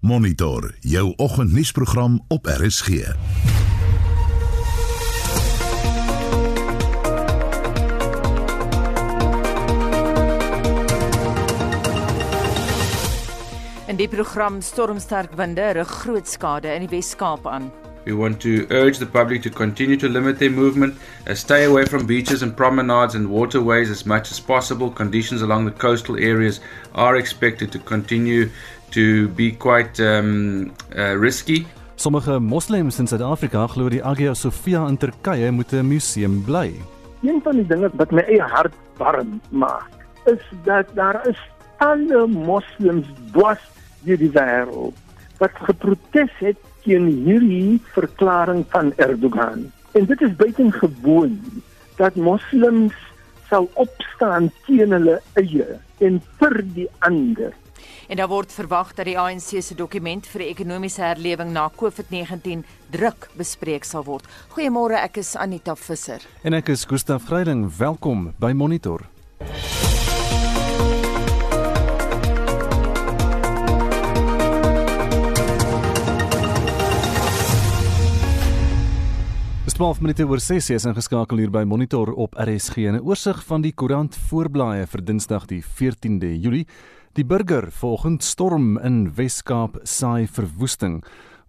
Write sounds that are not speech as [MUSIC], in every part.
Monitor jou oggendnuusprogram op RSG. In die program stormsterk winde rig groot skade in die Wes-Kaap aan. We want to urge the public to continue to limit their movement, uh, stay away from beaches and promenades and waterways as much as possible. Conditions along the coastal areas are expected to continue to be quite um, uh, risky. Sommige moslems in Suid-Afrika glo die Hagia Sophia in Turkye moet 'n museum bly. Een van die dinge wat my eie hart warm maak, is dat daar is alle moslems dwars deur die wêreld wat geprotes het teen hierdie verklaring van Erdogan. En dit is buitengewoon dat moslems sal opstaan teen hulle eie en vir die ander. En daar word verwag dat die ANC se dokument vir die ekonomiese herlewing na COVID-19 druk bespreek sal word. Goeiemôre, ek is Anita Visser. En ek is Gustaf Greiding. Welkom by Monitor. Dis 12 minute oor 6 is ingeskakel hier by Monitor op RSG 'n oorsig van die koerant voorblaaie vir Dinsdag die 14de Julie. Die burger volgens storm in Wes-Kaap saai verwoesting.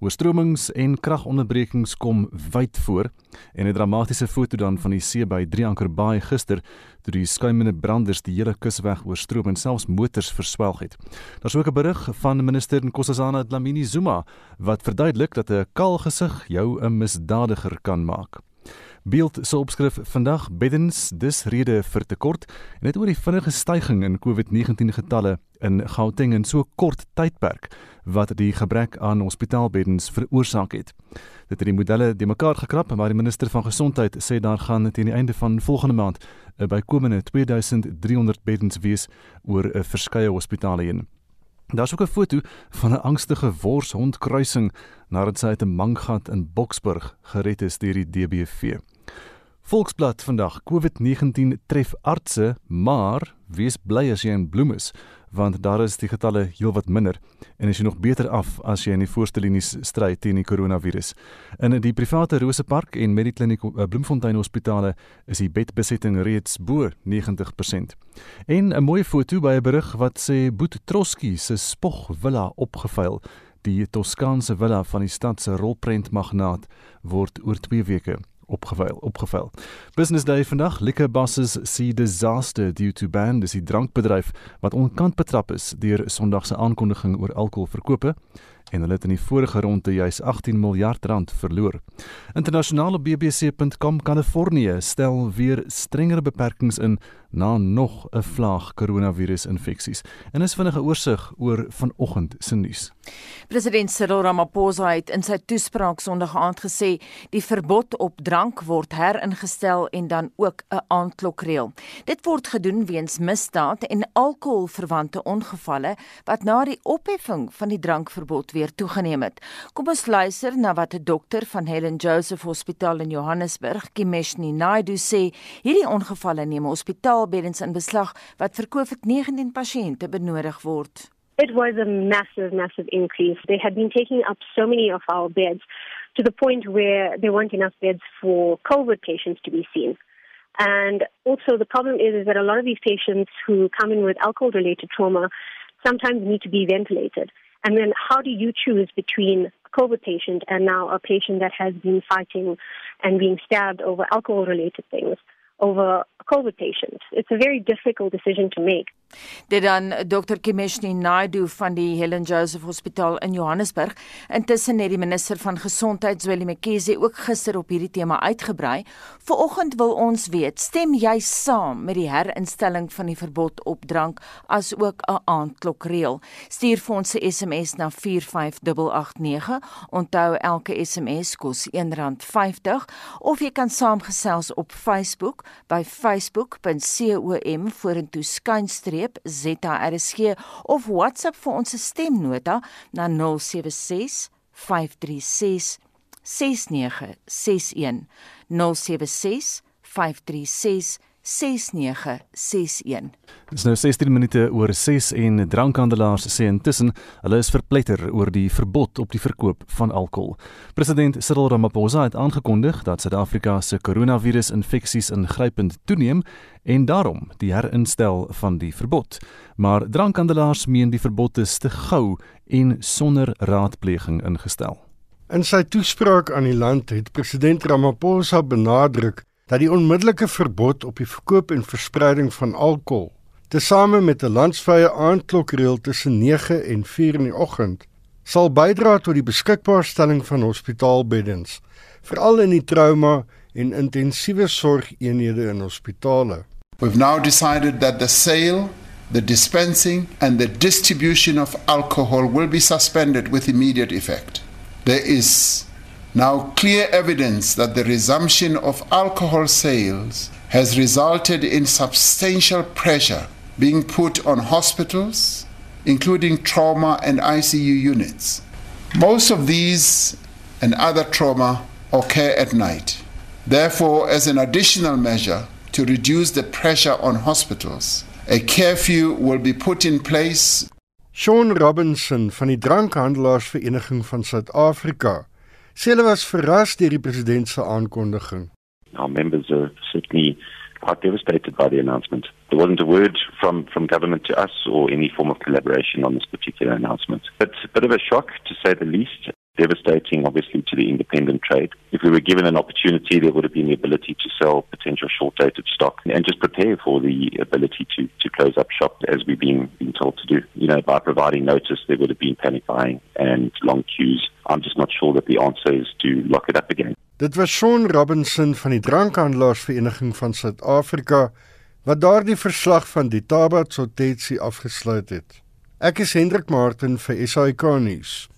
Oorstromings en kragonderbrekings kom wyd voor en 'n dramatiese foto dan van die see by Drieanker Baai gister toe die skuimende branders die hele kusweg oorstroom en selfs motors verswelg het. Daar's ook 'n berig van minister Nkosazana Dlamini Zuma wat verduidelik dat 'n kaal gesig jou 'n misdadiger kan maak. Beeld se opskrif vandag beddens dis rede vir tekort en dit oor die vinnige stygings in COVID-19 getalle in Gauteng in so kort tydperk wat die gebrek aan hospitaalbeddens veroorsaak het. Dit het die modelle de mekaar gekrap maar die minister van gesondheid sê daar gaan teen die einde van volgende maand bykomende 2300 beddens wees oor 'n verskeie hospitale heen. Daar's ook 'n foto van 'n angstige worshondkruising nadat sy uit 'n manggat in Boksburg gered is deur die DBV. Volksblad vandag COVID-19 tref artse, maar wees bly as jy in bloem is, want daar is die getalle heelwat minder en as jy nog beter af as jy in die voorste linies stry teen die koronavirus. In die private Rosepark en Medikliniek eh, Bloemfontein hospitale is die bedbesetting reeds bo 90%. En 'n mooi foto by 'n berig wat sê Boet Troski se spog villa opgevuil. Die Toskaanse villa van die stad se rolprentmagnaat word oor 2 weke opgevuil opgevuil. Business Day vandag, liquor bosses see disaster due to ban dis die drankbedryf wat onkant betrap is deur Sondag se aankondiging oor alkoholverkope en hulle het in die vorige ronde juis 18 miljard rand verloor. Internasionale bbc.com Kalifornië stel weer strengere beperkings in na nog 'n vlaag koronavirusinfeksies. En is vinnige oorsig oor vanoggend se nuus. President Cyril Ramaphosa het in sy toespraak Sondag aand gesê die verbod op drank word heringestel en dan ook 'n aandklokreël. Dit word gedoen weens misdaad en alkoholverwante ongevalle wat na die opheffing van die drankverbod weer toegeneem het. Kom ons luister na wat 'n dokter van Helen Joseph Hospitaal in Johannesburg, Kimeshni Naidu sê, hierdie ongevalle neem hospitaal hospitaalbeddens in beslag wat vir COVID-19 pasiënte benodig word. It was a massive, massive increase. They had been taking up so many of our beds to the point where there weren't enough beds for COVID patients to be seen. And also, the problem is, is that a lot of these patients who come in with alcohol related trauma sometimes need to be ventilated. And then, how do you choose between a COVID patient and now a patient that has been fighting and being stabbed over alcohol related things? Over COVID patients. It's a very difficult decision to make. Dit dan Dr. Kimeshni Naidu van die Helen Joseph Hospitaal in Johannesburg. Intussen het die minister van Gesondheid Zweli Mkhize ook gister op hierdie tema uitgebrei. Vanoggend wil ons weet, stem jy saam met die herinstelling van die verbod op drank as ook 'n aandklokreël? Stuur vir ons 'n SMS na 45889. Onthou elke SMS kos R1.50 of jy kan saamgesels op Facebook by facebook.com vorentoe skynstreep ZRSG of WhatsApp vir ons stemnota na 076 536 6961 076 536 6961. Dit is nou 16 minute oor 6 en drankhandelaars sê intussen hulle is verpletter oor die verbod op die verkoop van alkohol. President Cyril Ramaphosa het aangekondig dat Suid-Afrika se koronavirusinfeksies ingrypend toeneem en daarom die herinstel van die verbod. Maar drankhandelaars meen die verbod is te gou en sonder raadpleging ingestel. In sy toespraak aan die land het president Ramaphosa benadruk dat die onmiddellike verbod op die verkoop en verspreiding van alkohol, tesame met 'n landsvrye aandklokreël tussen 9 en 4 in die oggend, sal bydra tot die beskikbaarstelling van hospitaalbeddens, veral in die trauma en intensiewe sorgeenhede in hospitale. We've now decided that the sale, the dispensing and the distribution of alcohol will be suspended with immediate effect. There is now clear evidence that the resumption of alcohol sales has resulted in substantial pressure being put on hospitals, including trauma and ICU units. Most of these and other trauma occur at night. Therefore, as an additional measure to reduce the pressure on hospitals, a curfew will be put in place. Sean Robinson van die Drankhandelaarsvereniging van Suid-Afrika sê hulle was verras deur die president se aankondiging. Our members are certainly quite devastated by the announcement. There wasn't a word from, from government to us or any form of collaboration on this particular announcement. It's a bit of a shock, to say the least devastating, obviously, to the independent trade. If we were given an opportunity, there would have been the ability to sell potential short-dated stock and just prepare for the ability to, to close up shop as we've been, been told to do. You know, by providing notice, there would have been panic buying and long queues. I'm just not sure that the answer is to lock it up again. Dit was Sean Robinson van die Drankhandelaarsvereniging van Suid-Afrika wat daardie verslag van die Tabat Sotetsi afgesluit het. Ek is Hendrik Martin vir SAK nuus.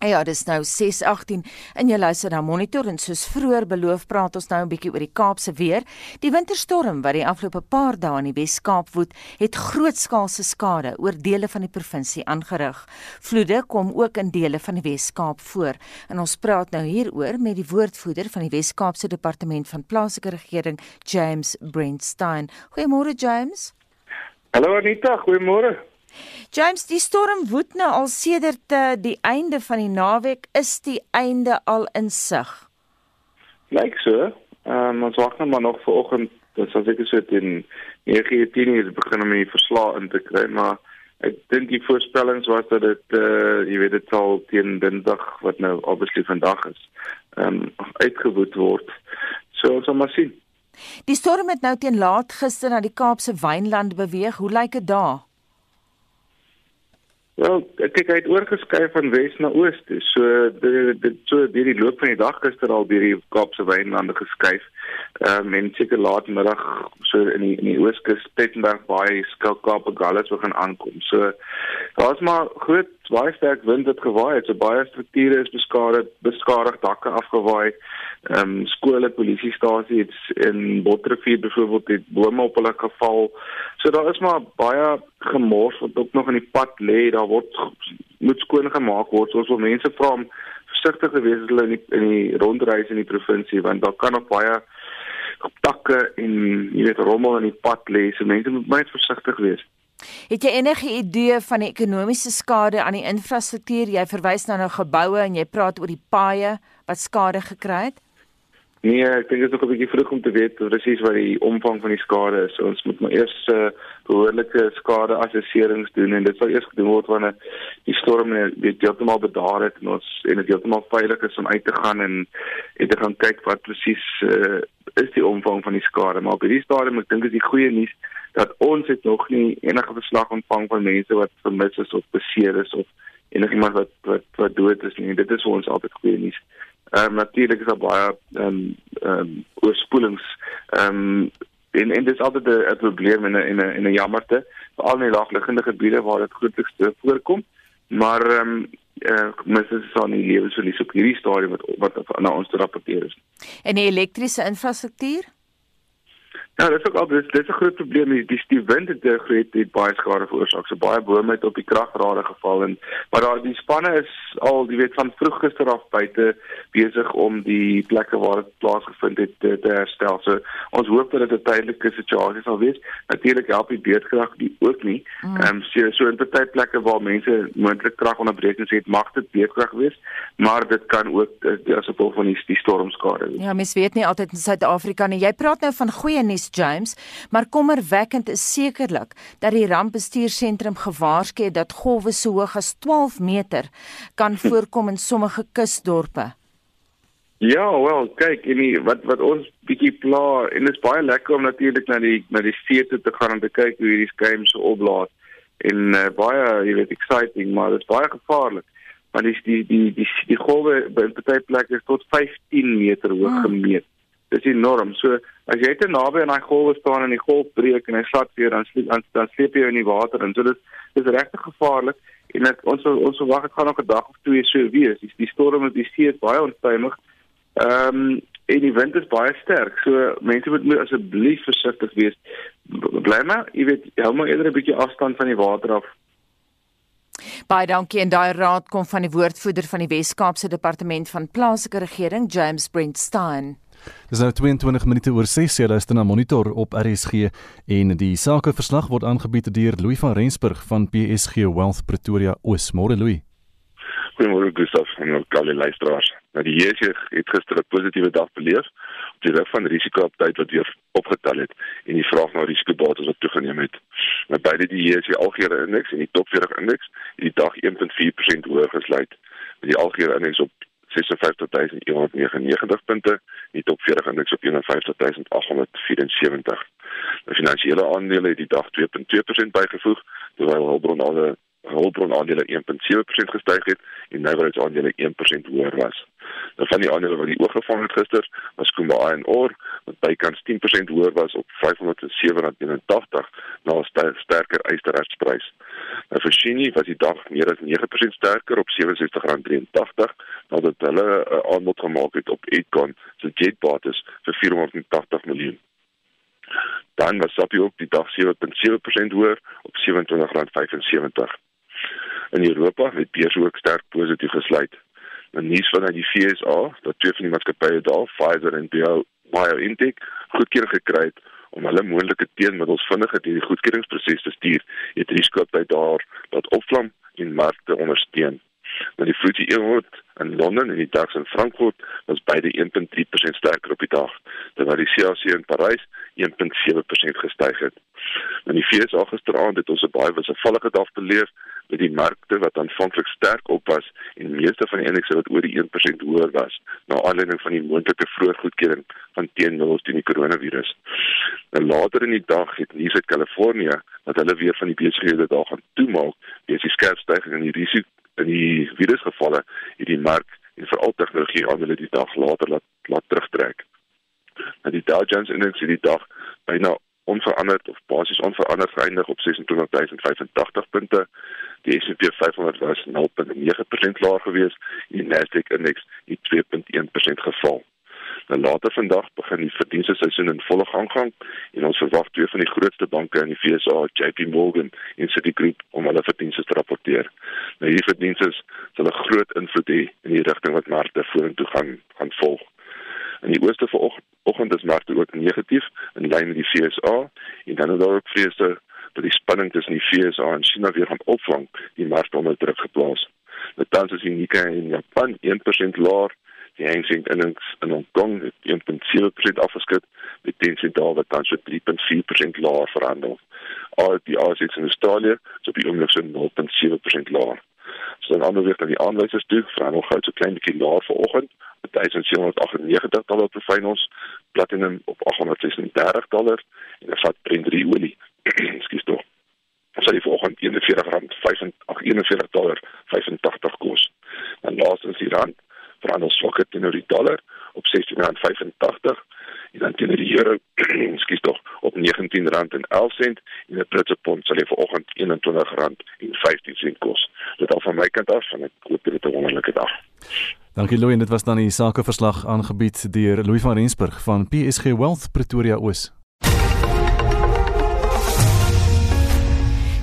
Ja, dis nou 6:18 en jy luister na Monitor en soos vroeër beloof praat ons nou 'n bietjie oor die Kaapse weer. Die winterstorm wat die afgelope paar dae in die Wes-Kaap woed, het grootskaalse skade oor dele van die provinsie aangerig. Vloede kom ook in dele van die Wes-Kaap voor. En ons praat nou hieroor met die woordvoerder van die Wes-Kaapse Departement van Plaaslike Regering, James Brentstein. Goeiemôre James. Hallo Anita, goeiemôre. James, die storm woed nou al sedert uh, die einde van die naweek. Is die einde al in sig? Lyk so. Ehm um, ons wag net maar nog vir oggend, dis as ek gesê het in 9:10 uur begin om die verslae in te kry, maar ek dink die voorspellings was dat dit eh uh, jy weet dit sal teen Dinsdag wat nou obviously vandag is, ehm um, uitgewoed word. So ons sal maar sien. Die storm het nou teen laat gister na die Kaapse Wynland beweeg. Hoe lyk dit daar? Wel, kyk hy het oorgeskuif van wes na oos toe. So dit dit so deur die loop van die dag gister al deur die Kaapse wynlande geskuif. Ehm um, en seker laatmiddag so in die in die Ooskus Pettenberg baie skalk Kaap en Galles begin aankom. So daar's maar groot baie sterk wind wat gewaai het. So baie strukture is beskadig, beskadig dakke afgewaai ehm um, skole, polisiestasie het in Botterivier byvoorbeeld het bome op hulle geval. So daar is maar baie gemors wat ook nog in die pad lê. Daar word moet skoon gemaak word. So ons wil mense vra om versigtig te wees as hulle in die, in die rondreis in die provinsie want daar kan nog baie takke en jy weet rommel in die pad lê. So mense moet baie versigtig wees. Het jy enige idee van die ekonomiese skade aan die infrastruktuur? Jy verwys nou na geboue en jy praat oor die paaie wat skade gekry het. Nee, ek dink dit is nog 'n bietjie vroeg om te weet presies wat die omvang van die skade is. So, ons moet maar eers uh, behoorlike skadeassesserings doen en dit sal eers gedoen word wanneer die storm net heeltemal bedaar het en ons en dit heeltemal veilig is om uit te gaan en en te gaan kyk wat presies uh, is die omvang van die skade. Maar op hierdie stadium ek dink is die goeie nuus dat ons het nog nie enige verslag ontvang van mense wat vermis is of beseer is of enigiemand wat wat wat dood is nie. Dit is vir ons altyd goeie nuus. Ehm um, natuurlik is daar baie ehm um, ehm um, oorspoelings ehm um, en en dit is altyd 'n probleem en 'n en 'n en 'n jammerte veral in die laagliggende gebiede waar dit grootliks voorkom. Maar ehm um, eh uh, mens is aan die lewensverlies op hierdie stadium wat wat na ons te rapporteer is. En die elektriese infrastruktuur? Ja, dis ook al dis dis 'n groot probleem. Die die, die wind het die groot het baie skade veroorsaak. So baie bome het op die kragdrade geval en maar daar die spanne is al, jy weet, van vroeg gister af buite besig om die plekke waar dit plaasgevind het te, te herstel. So ons hoop dat dit 'n tydelike situasie sal wees. Natuurlik help die beerdkrag die ook nie. Mm. Ehm mm. um, so so in baie plekke waar mense moontlik kragonderbrekings het, mag dit beerdkrag wees, maar dit kan ook eh, as gevolg van die, die stormskade wees. Ja, mens weet nie altyd in Suid-Afrika nie. Jy praat nou van goeie nuus James, maar kommerwekkend is sekerlik dat die rampbestuursentrum gewaarsku het dat golwe so hoog as 12 meter kan [LAUGHS] voorkom in sommige kusdorpe. Ja, wel, kyk, en die, wat wat ons bietjie pla en dit is baie lekker om natuurlik na die na die see toe te gaan om te kyk hoe hierdie skuim se opblaas en uh, baie, jy weet, exciting, maar dit is baie gevaarlik. Want die die die die, die golwe by party plekke is tot 15 meter hoog ah. gemeet. Dis enorm. So as jy te naby aan daai golwe staan en die golf breek en hy slat weer dan sleep dan, dan sleep jy in die water en so dis dis regtig gevaarlik en ek, ons ons verwag dit gaan nog 'n dag of twee so wees. Die, die storm op die see is baie onstuimig. Ehm um, en die wind is baie sterk. So mense moet asseblief versigtig wees. Bly maar, jy weet, hou maar eerder 'n bietjie afstand van die water af. Baie dankie en daai raad kom van die woordvoerder van die Wes-Kaapse Departement van Plaaslike Regering, James Brent Stein. Dis nou 22 minute oor 6 jy luister na Monitor op RSG en die sakeverslag word aangebied deur Louis van Rensburg van PSG Wealth Pretoria Oos. Môre Louis. Goeiemôre Gustaf en ook al die luisteraars. Nou die JSE het gister 'n positiewe dag beleef op die rug van risikooptyd wat weer opgetel het en die vraag na risikobates wat toegeneem het. Nou beide die JSE algehele indeks en die top 40 indeks het die dag 1.4% hoër gesluit. Die algehele indeks op 56199 punte, die top 40 indeks op 51874. Die finansiële aandele het die dag 2.2% bygevoeg, terwyl hulpbron aandele hulpbron aandele 1.7% gestyg het en Navrats aandele 1% hoër was. Nou van die aandele wat die oorgevang het gister, was Kumba Ore wat bykans 10% hoër was op 507.81 na 'n sterker ysterhartsprys. Nou vir Shini was die dag meer as 9% sterker op R67.83 nadat hulle 'n uh, aanbod gemaak het op Edcon se jetbates vir 480 miljoen. Dan was Sappi ook die dag 7.7% hoër op R27.75. In Europa het beurs ook sterk positief gesluit. 'n Nuus vanuit die FSA dat twee van die maatskappye daar, Pfizer en BioNTech, goedkeuring gekry het om hulle moontlike teenmiddels vinniger deur die goedkeuringsproses te stuur, het risiko by daar dat opvlam en markte ondersteun. Nou die FTSE 100 in Londen en die DAX in Frankfurt was beide 1.3% sterker op die dag, terwyl die CAC in Parys 1.7% gestyg het. In die FSA gisteraand het ons 'n baie wisselvallige dag beleef met die markte wat aanvanklik sterk op was en meeste van die indekse wat oor die 1% hoër was na aanleiding van die moontlike vroeë goedkeuring van teenmiddels teen die koronavirus. Nou later in die dag het nuus uit Kalifornië dat hulle weer van die besighede daar gaan toemaak weens die skerp stygings in die risiko in die virusgevalle het die mark en veral tegnologie aandele die dag later laat laat terugtrek. Nou die Dow Jones Index het die dag byna onveranderd of basies onveranderd geëindig op 26085 punte. Die S&P 500 was 0.9% laer gewees en die Nasdaq indeks het 2.1% geval. Nou later vandag begin die verdienste seisoen in volle gang gaan en ons verwag twee van die grootste banke in die VS, JP Morgan en Citigroup om hulle verdienste te rapporteer. Nou hierdie verdienste sal 'n groot invloed hê in die rigting wat markte vorentoe gaan gaan volg. In die ooste vanoggend is markte ook negatief in lyn met die FSA en dan het daar ook vrese dat die spanning tussen die FSA en China weer gaan opvang, die markte onder druk geplaas. Met tans is die Nikkei in Japan 1% laer, die Hang Seng Index in Hong Kong het 1.7% afgeskit, met Tencent daar wat tans met 3.4% laer verhandel. Al die ASX in Australië is op die oomblik so 0.7% laer. So dan ander weer na die aanwysers toe, vra nog gou so klein bietjie laer vanoggend, 1798 dollar per fyn ons, platinum op 836 dollar en dan vat Brent olie. [CLEARS THROAT] Ekskuus tog. Ons sal die vanoggend 41 rand 41 dollar 85 kos. Dan laastens die rand verhandel swakker teenoor die dollar op 16.85 en dan teenoor die euro [CLEARS THROAT] skuis tog op 19 rand en 11 sent en 'n Britse pond sal vanoggend 21 rand en 15 sent kos. Dit al van my kant af en ek hoop dit 'n wonderlike dag. Dankie Louw en dit was dan die sakeverslag aangebied deur Louis van Rensburg van PSG Wealth Pretoria Oos.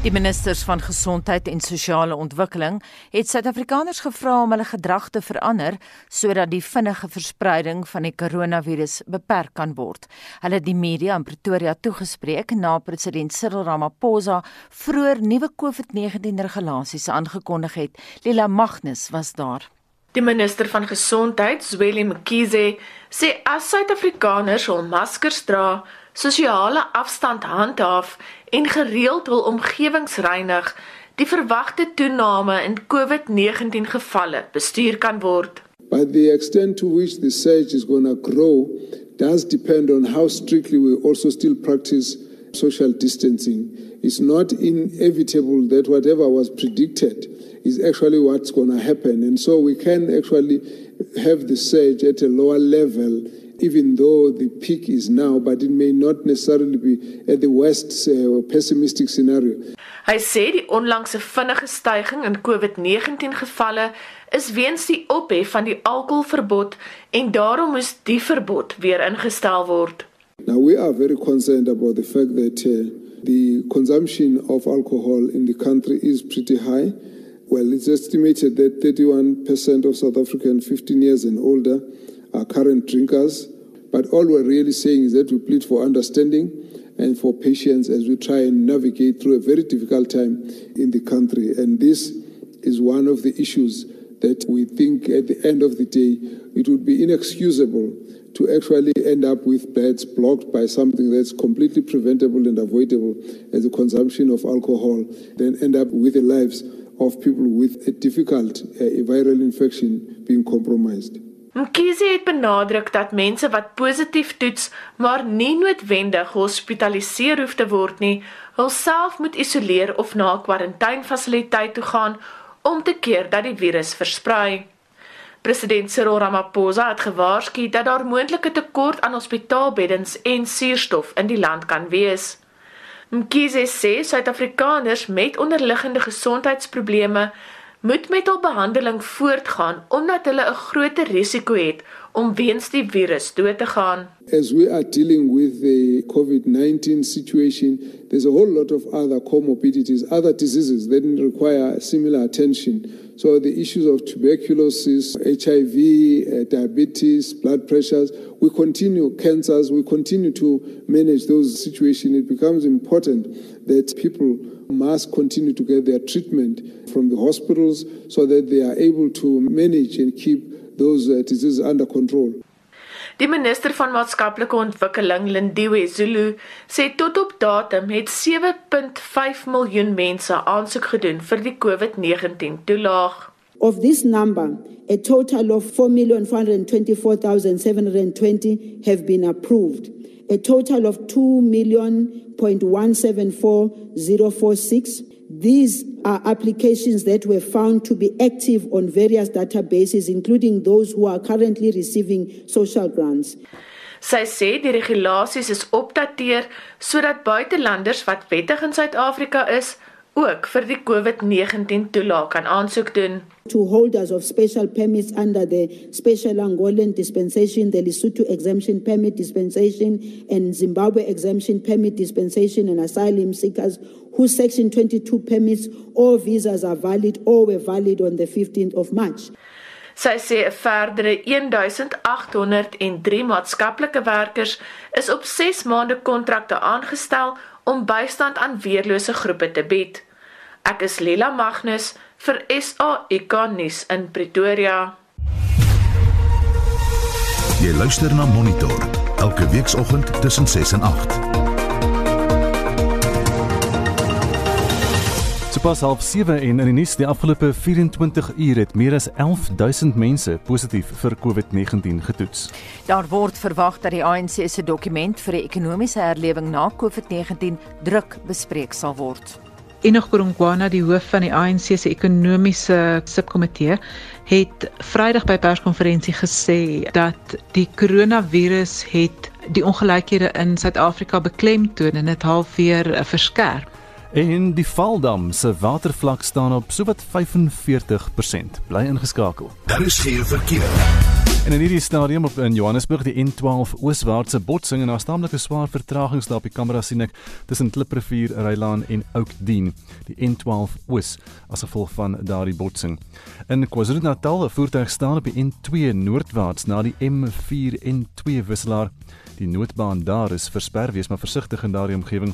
Die ministers van gesondheid en sosiale ontwikkeling het Suid-Afrikaners gevra om hulle gedrag te verander sodat die vinnige verspreiding van die koronavirus beperk kan word. Hulle het die media in Pretoria toegespreek na president Cyril Ramaphosa vroeër nuwe COVID-19 regulasies aangekondig het. Lila Magnus was daar. Die minister van gesondheid, Zweli Mkhize, sê as Suid-Afrikaners hul maskers dra, sosiale afstand handhaaf en gereeld hul omgewings reinig, die verwagte toename in COVID-19 gevalle bestuur kan word. But the extent to which the surge is going to grow does depend on how strictly we also still practice social distancing. It's not inevitable that whatever was predicted is actually what's going to happen. And so we can actually have the surge at a lower level even though the peak is now, but it may not necessarily be at the worst uh, pessimistic scenario. Hy sê die onlangse vinnige stygings in COVID-19 gevalle is weens die ophef van die alkoholverbod en daarom moes die verbod weer ingestel word. Now we are very concerned about the fact that uh, the consumption of alcohol in the country is pretty high. Well, it's estimated that 31% of South Africans 15 years and older are current drinkers. But all we're really saying is that we plead for understanding and for patience as we try and navigate through a very difficult time in the country. And this is one of the issues that we think at the end of the day it would be inexcusable to actually end up with beds blocked by something that's completely preventable and avoidable as the consumption of alcohol, then end up with the lives of people with a difficult uh, viral infection being compromised. Mkhize het benadruk dat mense wat positief toets, maar nie noodwendig gehospitaliseer hoef te word nie, hulself moet isoleer of na 'n kwarantainfasiliteit toe gaan om te keer dat die virus versprei. President Cyril Ramaphosa het gewaarsku dat daar moontlike tekort aan hospitaalbeddens en suurstof in die land kan wees. Mkhize sê Suid-Afrikaners met onderliggende gesondheidsprobleme moet met hul behandeling voortgaan omdat hulle 'n groter risiko het om weens die virus dood te gaan. As we are dealing with the COVID-19 situation, there's a whole lot of other comorbidities, other diseases that require similar attention. So the issues of tuberculosis, HIV, uh, diabetes, blood pressures, we continue cancers, we continue to manage those situations. It becomes important that people must continue to get their treatment from the hospitals so that they are able to manage and keep those uh, diseases under control. Die minister van maatskaplike ontwikkeling, Lindiwe Zulu, sê tot op datum het 7.5 miljoen mense aansoek gedoen vir die COVID-19 toelaag. Of this number, a total of 4,424,720 have been approved. A total of 2,174,046 These are applications that were found to be active on various databases, including those who are currently receiving social grants. Sy sê die regulasies is opdateer sodat buitelanders wat wettig in Suid-Afrika is, ook vir die COVID-19 toelaag kan aansoek doen. To holders of special permits under the Special Angolan Dispensation, the Lesotho Exemption Permit Dispensation and Zimbabwe Exemption Permit Dispensation and asylum seekers whose Section 22 permits or visas are valid or were valid on the 15th of March. Sy sê 'n verdere 1803 maatskaplike werkers is op 6 maande kontrakte aangestel om bystand aan weerlose groepe te bied. Ek is Lela Magnus vir SAK nuus in Pretoria. Jy luister na Monitor elke weekoggend tussen 6 en 8. Sopas half 7 en in die nuus die afgelope 24 uur het meer as 11000 mense positief vir COVID-19 getoets. Daar word verwag dat die ANC se dokument vir 'n ekonomiese herlewing na COVID-19 druk bespreek sal word. Enoch Kurungwana, die hoof van die ANC se ekonomiese subkomitee, het Vrydag by perskonferensie gesê dat die koronavirus het die ongelykhede in Suid-Afrika beklemtoon en dit halfweer verskerp. En die Valdam se watervlak staan op sowat 45%. Bly ingeskakel. Daar is geen verkeer. En in hierdie stadium op in Johannesburg die N12 ooswaartse botsing en daar staan 'n swaar vertraging daar op die kamera sien ek tussen Klipprivier, Rylaan en Oudtshoorn. Die N12 oos as gevolg van daardie botsing. In KwaZulu-Natal voertuig staan op die N2 noordwaarts na die M4 N2 wisselaar. Die noodbaan daar is versper, wees maar versigtig in daardie omgewing.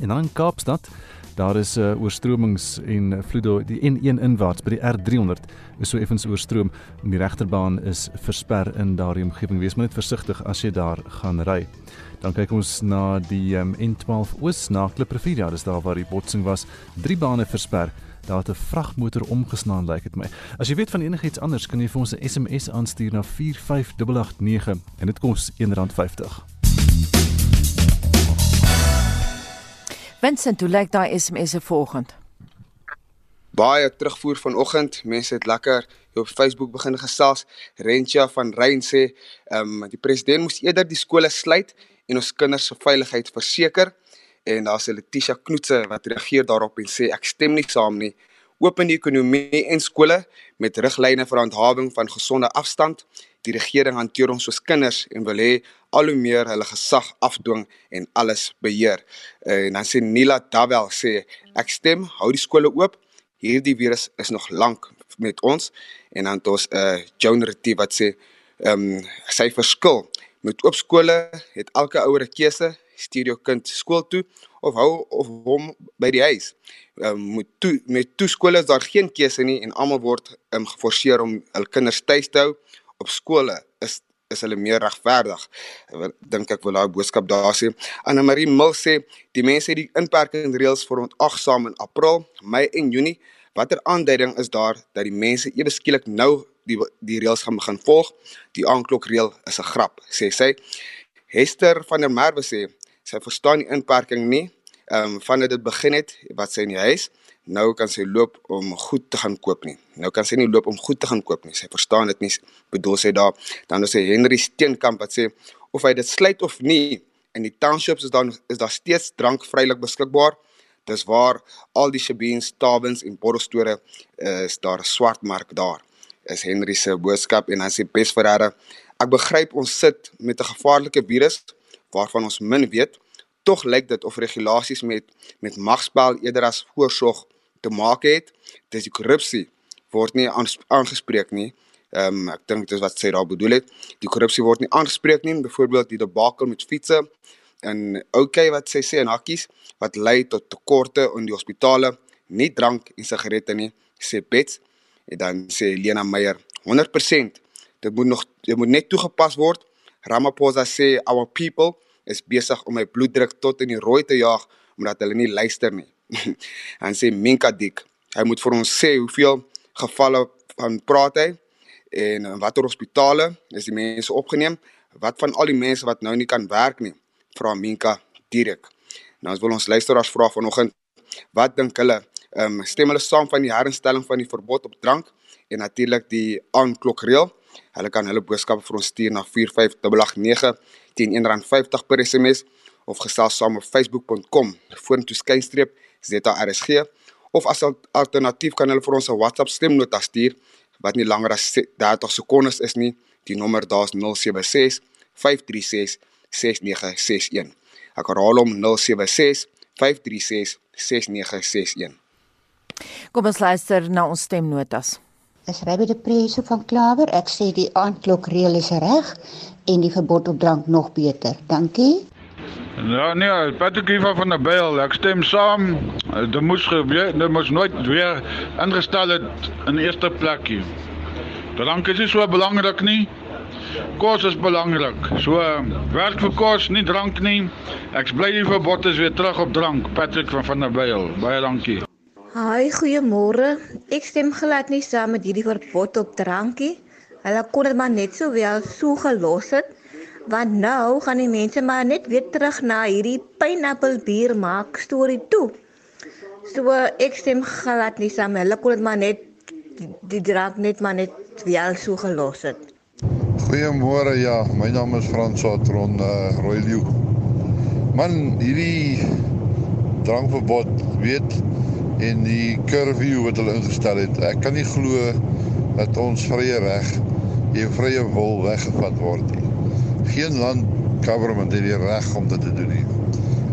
En dan in Kaapstad Daar is uh, oorstromings en vloede die N1 inwaarts by die R300 is so effens oorstroom en die regterbaan is versper in daardie omgewing. Wees maar net versigtig as jy daar gaan ry. Dan kyk ons na die um, N12 oos na Klipprivier. Ja, dis daar waar die botsing was. Drie bane versper. Daar het 'n vragmotor omgeslaan lyk dit my. As jy weet van enigiets anders, kan jy vir ons 'n SMS aanstuur na 45889 en dit kos R1.50. Vincent, hoe lyk daai SMS se volgende? Baie terugvoer vanoggend. Mense het lekker op Facebook begin gesels. Rentia van Rein sê, ehm um, die president moes eerder die skole sluit en ons kinders se veiligheid verseker. En daar's Letitia Knoetse wat reageer daarop en sê ek stem nie saam nie. Open die ekonomie en skole met riglyne vir handhawing van gesonde afstand die regering hanteer ons soos kinders en wil hê al hoe meer hulle gesag afdwing en alles beheer. En dan sê Nila Dawel sê ek stem, hou die skole oop. Hierdie virus is nog lank met ons en dan het ons 'n uh, Retief wat sê ehm um, sy verskil met oop skole het elke ouer 'n keuse stuur jou kind skool toe of hou of hom by die huis. Ehm um, met toe met toe skole is daar geen keuse nie en almal word um, geforseer om hul kinders tuis te hou op skole is is hulle meer regverdig. Dink ek wil daai boodskap daar sê. Anna Marie Mil sê die mense het die inperkingsreëls verontagsaam in April, Mei en Junie. Watter aanduiding is daar dat die mense ewe skielik nou die die reëls gaan begin volg? Die aanklokreël is 'n grap, sê sy. Hester van der Merwe sê sy verstaan die inperking nie. Ehm um, vandat dit begin het, wat sy in die huis nou kan sy loop om goed te gaan koop nie. Nou kan sy nie loop om goed te gaan koop nie. Sy verstaan dit nie. Bedoel sy daar dan is hy Henry Steenkamp wat sê of hy dit sluit of nie in die townships is daar is daar steeds drank vrylik beskikbaar. Dis waar al die shebeens, tavens en borrelstore is daar 'n swart mark daar. Is Henry se boodskap en dan sê Bes Ferreira, ek begryp ons sit met 'n gevaarlike virus waarvan ons min weet. Tog lyk dit of regulasies met met magspel eerder as voorsorg te maak het. Dis die korrupsie word nie aangespreek nie. Ehm um, ek dink dis wat sy daar bedoel het. Die korrupsie word nie aangespreek nie. Byvoorbeeld die debakel met fietsse en okay wat sy sê en hakkies wat lei tot tekorte in die hospitale, nie drank en sigarette nie, sê Bets. En dan sê Lena Meyer 100%. Dit moet nog dit moet net toegepas word. Ramaphosa sê our people is besig om my bloeddruk tot in die rooi te jaag omdat hulle nie luister nie. [LAUGHS] en sê Minka Dik, hy moet vir ons sê hoeveel gevalle van praat hy en in watter hospitale is die mense opgeneem? Wat van al die mense wat nou nie kan werk nie? Vra Minka direk. Nou ons wil ons luisteraars vra vanoggend, wat dink hulle? Ehm um, stem hulle saam van die herinstelling van die verbod op drank en natuurlik die aanklokreël? Hulle kan hulle boodskappe vir ons stuur na 4589 teen R1.50 per SMS of gesels saam op facebook.com vorentoe skynstreep ZRSG of as alternatief kan hulle vir ons 'n WhatsApp stemnota stuur wat nie langer as 30 sekondes is nie. Die nommer daar is 076 536 6961. Ek herhaal hom 076 536 6961. Kom ons luister na ons stemnotas. Dis Rabbi de Preso van Klawer. Ek sê die aandklokreël is reg en die verbod op drank nog beter. Dankie. Ja nee, Patrick van der Byl, ek stem saam. Dit moes gebeur, dit moes nooit weer ingestel het in eerste plekkie. Drank is nie so belangrik nie. Kos is belangrik. So werk vir kos, nie drank nie. Ek bly die verbod is weer terug op drank. Patrick van van der Byl. Baie dankie. Haai, goeiemôre. Ek stem glad nie saam met hierdie verbod op drankie. Hulle kon dit maar net so wel so gelos het want nou gaan die mense maar net weer terug na hierdie pineapple bier maak storie toe. So ek stem glad nie saam. Hulle kon dit maar net die drank net maar net wel so gelos het. Goeiemôre ja, my naam is Frans Atron uh, eh, Royliu. Man, hierdie drankverbod weet en die curfew wat hulle ingestel het. Ek kan nie glo dat ons vrye reg jou vrye wil weggevat word nie. Geen land government het die reg om dit te doen nie.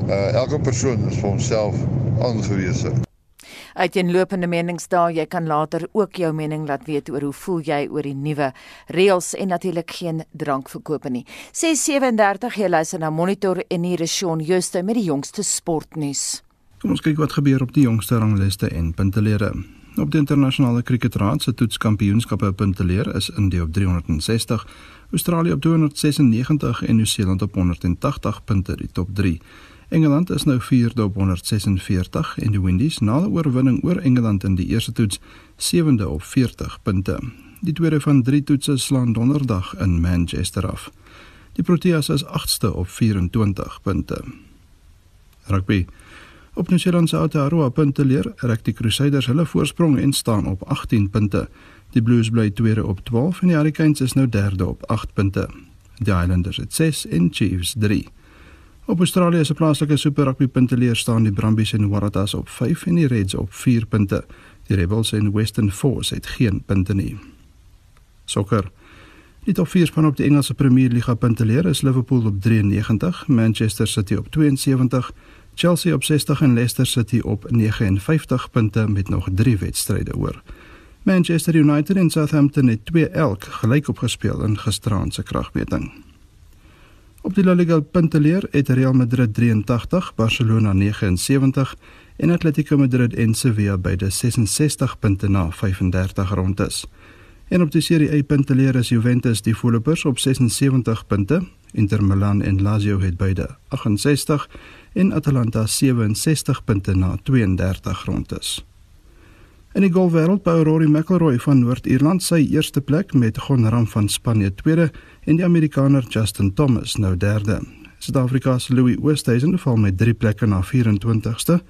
Uh elke persoon is vir homself aangewese. Uiteenlopende menings daar, jy kan later ook jou mening laat weet oor hoe voel jy oor die nuwe reëls en natuurlik geen drankverkope nie. 637 jy luister na Monitor en hier is Shaun Jooste met die jongste sportnuus. Kom ons kyk wat gebeur op die jongste rangliste en puntelere. Op die internasionale kriketraad se toetskampioenskappe punteleer is India op 360, Australië op 296 en Nieu-Seeland op 180 punte die top 3. Engeland is nou 4de op 146 en die Windies na 'n oorwinning oor Engeland in die eerste toets 7de op 40 punte. Die tweede van drie toetse slaan donderdag in Manchester af. Die Proteas is 8ste op 24 punte. Rugby Op Nieu-Seeland se Aotearoa punte leer, rek die Crusaders hulle voorsprong en staan op 18 punte. Die Blues bly tweede op 12 en die Hurricanes is nou derde op 8 punte. Die Islanders het 6 en Chiefs 3. Op Australië se plaaslike Super Rugby punteleer staan die Brumbies en Waratahs op 5 en die Reds op 4 punte. Die Rebels en Western Force het geen punte nie. Sokker. Die top 4 span op die Engelse Premier Liga punteleer is Liverpool op 93, Manchester City op 72, Chelsea op 60 en Leicester City op 59 punte met nog 3 wedstryde oor. Manchester United en Southampton het 2 elk gelyk opgespeel in gisteraand se kragmeting. Op die La Liga punteleer het Real Madrid 83, Barcelona 79 en Atletico Madrid en Sevilla beide 66 punte na 35 rondes. En op die Serie A punteleer is Juventus die voorlopers op 76 punte, Inter Milan en Lazio het beide 68 en Atalanta 67 punte na 32 rondes. In die golfwêreld bou Rory McIlroy van Noord-Ierland sy eerste plek met Gon Ram van Spanje tweede en die Amerikaner Justin Thomas nou derde. Suid-Afrika se Louis Oosthuizen val met 3 plekke na 24ste,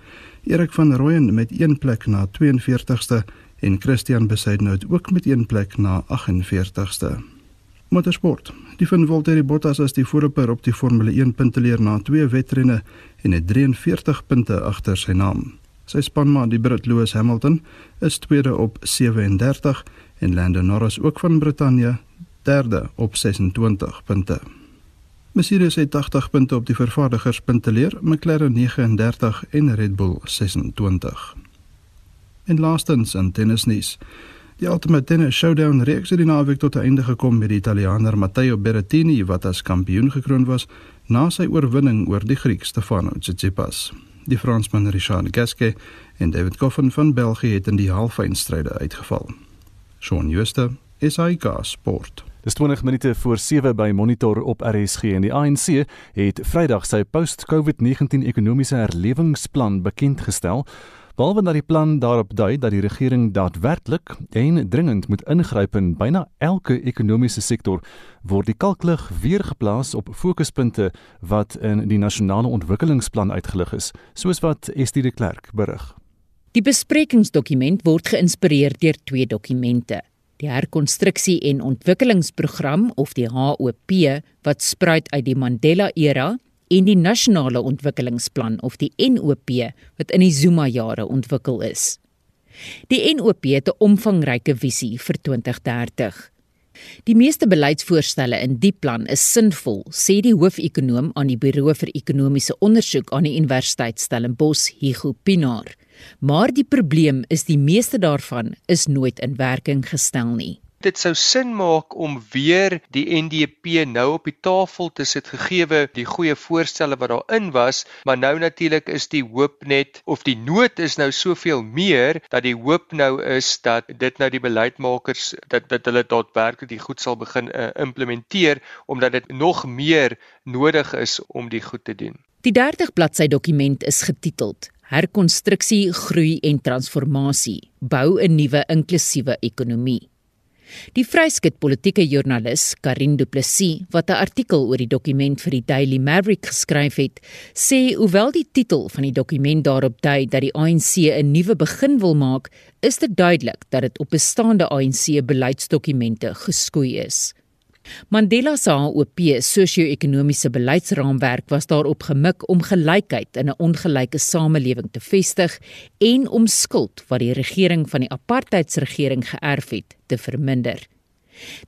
Erik van Rooyen met 1 plek na 42ste en Christian Besaidnout ook met 1 plek na 48ste. Motorsport. Die van Valtteri Bottas as die voorloper op die Formule 1 punteleer na twee wedrenne en het 43 punte agter sy naam. Sy spanmaat, die Brit Lewis Hamilton, is tweede op 37 en Lando Norris ook van Brittanje derde op 26 punte. Mercedes het 80 punte op die vervaardigerspunteleer, McLaren 39 en Red Bull 26. En laastens in tennisnuus. Die Ultimate Tennis Showdown reeks het die naweek tot 'n einde gekom met die Italiaaner Matteo Berrettini wat as kampioen gekroon was na sy oorwinning oor die Griek Stefano Tsitsipas. Die Fransman Richard Gasquet en David Goffin van België het in die halffinale uitgeval. Shaun Schuster, SAK Sport. Dis 20 minute voor 7 by Monitor op RSG en die ANC het Vrydag sy post-COVID-19 ekonomiese herlewingsplan bekend gestel. Behalwe dat die plan daarop dui dat die regering daadwerklik en dringend moet ingryp in byna elke ekonomiese sektor, word die kalklig weer geplaas op fokuspunte wat in die nasionale ontwikkelingsplan uitgelig is, soos wat Estie de Klerk berig. Die besprekingsdokument word geïnspireer deur twee dokumente. Die herkonstruksie en ontwikkelingsprogram of die HOP wat spruit uit die Mandela era en die nasionale ontwikkelingsplan of die NOP wat in die Zuma jare ontwikkel is. Die NOP het 'n omvangryke visie vir 2030. Die meeste beleidsvoorstelle in die plan is sinvol, sê die hoofekonoom aan die Buro vir Ekonomiese Onderzoek aan die Universiteit Stellenbosch, Hugo Pinaar. Maar die probleem is die meeste daarvan is nooit in werking gestel nie dit sou sin maak om weer die NDP nou op die tafel te sit gegeewe die goeie voorstelle wat daarin was, maar nou natuurlik is die hoop net of die nood is nou soveel meer dat die hoop nou is dat dit nou die beleidsmakers dat dat hulle daadwerklik die goed sal begin uh, implementeer omdat dit nog meer nodig is om die goed te doen. Die 30 bladsy dokument is getiteld Herkonstruksie, groei en transformasie. Bou 'n nuwe inklusiewe ekonomie. Die vryskut politieke joernalis Karin Du Plessis wat 'n artikel oor die dokument vir die Daily Maverick geskryf het, sê hoewel die titel van die dokument daarop dui dat die ANC 'n nuwe begin wil maak, is dit duidelik dat dit op bestaande ANC beleidsdokumente geskoei is. Mandela se HOP sosio-ekonomiese beleidsraamwerk was daarop gemik om gelykheid in 'n ongelyke samelewing te vestig en om skuld wat die regering van die apartheidsregering geërf het te verminder.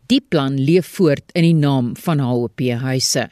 Die plan leef voort in die naam van HOP huise.